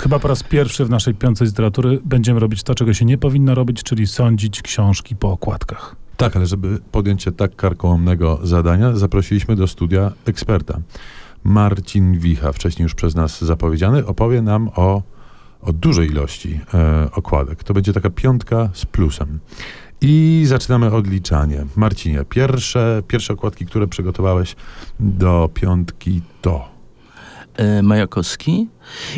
Chyba po raz pierwszy w naszej piątej z literatury będziemy robić to, czego się nie powinno robić, czyli sądzić książki po okładkach. Tak, ale żeby podjąć się tak karkołomnego zadania, zaprosiliśmy do studia eksperta. Marcin Wicha, wcześniej już przez nas zapowiedziany, opowie nam o, o dużej ilości e, okładek. To będzie taka piątka z plusem. I zaczynamy odliczanie. Marcinie, pierwsze, pierwsze okładki, które przygotowałeś do piątki to... E, Majakowski.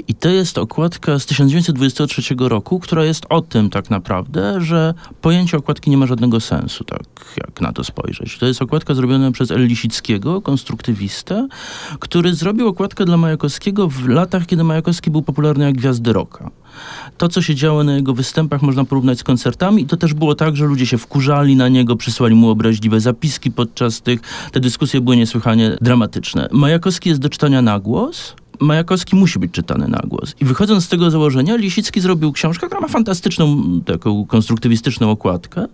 I to jest okładka z 1923 roku, która jest o tym tak naprawdę, że pojęcie okładki nie ma żadnego sensu, tak jak na to spojrzeć. To jest okładka zrobiona przez El Lisickiego, konstruktywistę, który zrobił okładkę dla Majakowskiego w latach, kiedy Majakowski był popularny jak gwiazdy rocka. To, co się działo na jego występach, można porównać z koncertami i to też było tak, że ludzie się wkurzali na niego, przysłali mu obraźliwe zapiski podczas tych. Te dyskusje były niesłychanie dramatyczne. Majakowski jest do czytania na głos, Majakowski musi być czytany na głos. I wychodząc z tego założenia, Lisicki zrobił książkę, która ma fantastyczną, taką konstruktywistyczną okładkę,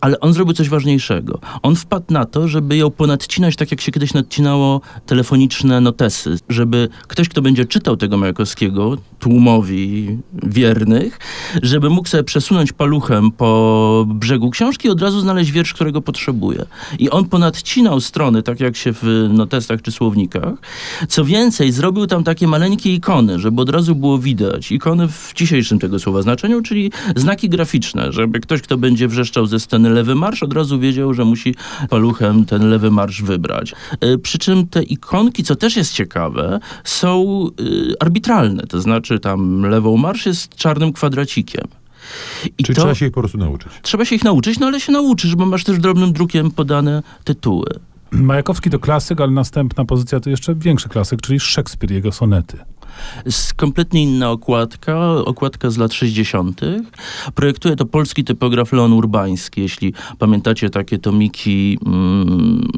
ale on zrobił coś ważniejszego. On wpadł na to, żeby ją ponadcinać tak, jak się kiedyś nadcinało telefoniczne notesy, żeby ktoś, kto będzie czytał tego Majakowskiego, tłumowi wiernych, żeby mógł sobie przesunąć paluchem po brzegu książki i od razu znaleźć wiersz, którego potrzebuje. I on ponadcinał strony, tak jak się w notestach czy słownikach. Co więcej, zrobił tam takie maleńkie ikony, żeby od razu było widać. Ikony w dzisiejszym tego słowa znaczeniu, czyli znaki graficzne, żeby ktoś, kto będzie wrzeszczał ze sceny lewy marsz, od razu wiedział, że musi paluchem ten lewy marsz wybrać. E, przy czym te ikonki, co też jest ciekawe, są y, arbitralne, to znaczy tam lewą marsz jest czarnym kwadracikiem. I Czyli to, trzeba się ich po prostu nauczyć. Trzeba się ich nauczyć, no ale się nauczysz, bo masz też drobnym drukiem podane tytuły. Majakowski to klasyk, ale następna pozycja to jeszcze większy klasyk, czyli Szekspir, jego sonety. Jest kompletnie inna okładka, okładka z lat 60. Projektuje to polski typograf Leon Urbański. Jeśli pamiętacie takie tomiki mm,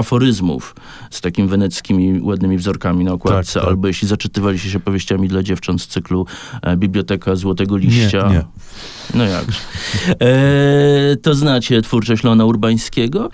aforyzmów z takimi weneckimi ładnymi wzorkami na okładce, tak, tak. albo jeśli zaczytywaliście się powieściami dla dziewcząt z cyklu e, Biblioteka Złotego Liścia. Nie, nie. No jak? E, to znacie twórczość Leona Urbańskiego.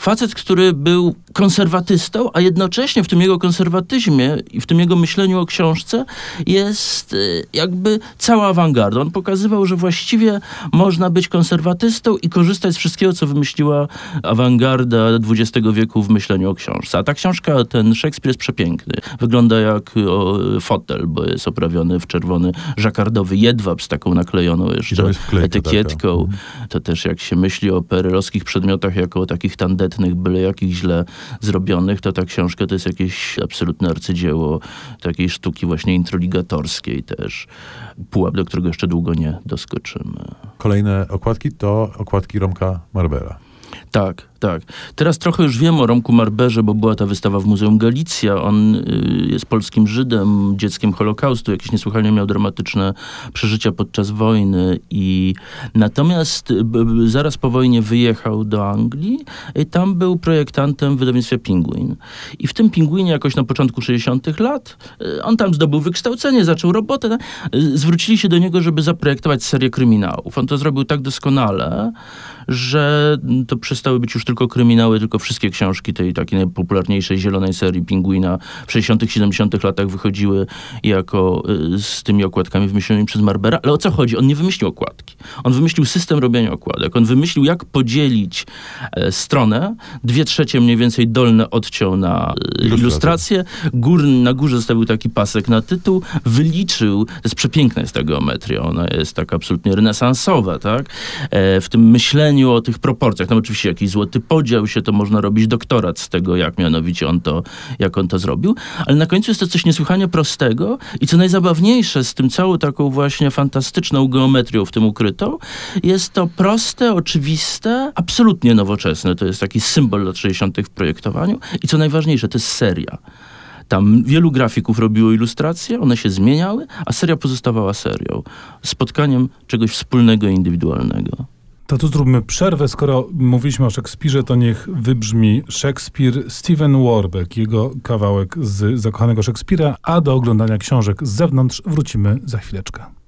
Facet, który był konserwatystą, a jednocześnie w tym jego konserwatyzmie i w tym jego myśleniu o książce jest e, jakby cała awangarda. On pokazywał, że właściwie można być konserwatystą i korzystać z wszystkiego, co wymyśliła awangarda XX wieku w myśleniu o książce. A ta książka, ten Szekspir jest przepiękny. Wygląda jak o, fotel, bo jest oprawiony w czerwony żakardowy jedwab z taką naklejoną jeszcze etykietką. Mhm. To też jak się myśli o perelowskich przedmiotach jako o takich tandetnych, byle jakich źle zrobionych, to ta książka to jest jakieś absolutne arcydzieło takiej sztuki właśnie introligatorskiej też. Pułap, do którego jeszcze długo nie doskoczymy. Kolejne okładki to okładki Romka Marbera. Tak, tak. Teraz trochę już wiem o Romku Marberze, bo była ta wystawa w Muzeum Galicja. On y, jest polskim Żydem, dzieckiem Holokaustu. Jakieś niesłychanie miał dramatyczne przeżycia podczas wojny. I natomiast y, zaraz po wojnie wyjechał do Anglii i tam był projektantem w wydawnictwie Penguin. I w tym Penguinie jakoś na początku 60 lat y, on tam zdobył wykształcenie, zaczął robotę. Zwrócili się do niego, żeby zaprojektować serię kryminałów. On to zrobił tak doskonale, że to przestały być już tylko kryminały, tylko wszystkie książki tej takiej najpopularniejszej zielonej serii Pingwina w 60 70 latach wychodziły jako y, z tymi okładkami wymyślonymi przez Marbera. Ale o co chodzi? On nie wymyślił okładki. On wymyślił system robienia okładek. On wymyślił, jak podzielić e, stronę. Dwie trzecie mniej więcej dolne odciął na e, ilustrację. Gór, na górze zostawił taki pasek na tytuł. Wyliczył, to jest przepiękna jest ta geometria. Ona jest tak absolutnie renesansowa, tak? E, w tym myśleniu o tych proporcjach. Tam oczywiście jakiś złoty podział się, to można robić doktorat z tego, jak mianowicie on to, jak on to zrobił. Ale na końcu jest to coś niesłychanie prostego i co najzabawniejsze z tym całą taką właśnie fantastyczną geometrią w tym ukrytą, jest to proste, oczywiste, absolutnie nowoczesne. To jest taki symbol lat 60. w projektowaniu i co najważniejsze, to jest seria. Tam wielu grafików robiło ilustracje, one się zmieniały, a seria pozostawała serią. Spotkaniem czegoś wspólnego indywidualnego. To tu zróbmy przerwę. Skoro mówiliśmy o Szekspirze, to niech wybrzmi Szekspir Steven Warbeck, jego kawałek z zakochanego Szekspira, a do oglądania książek z zewnątrz wrócimy za chwileczkę.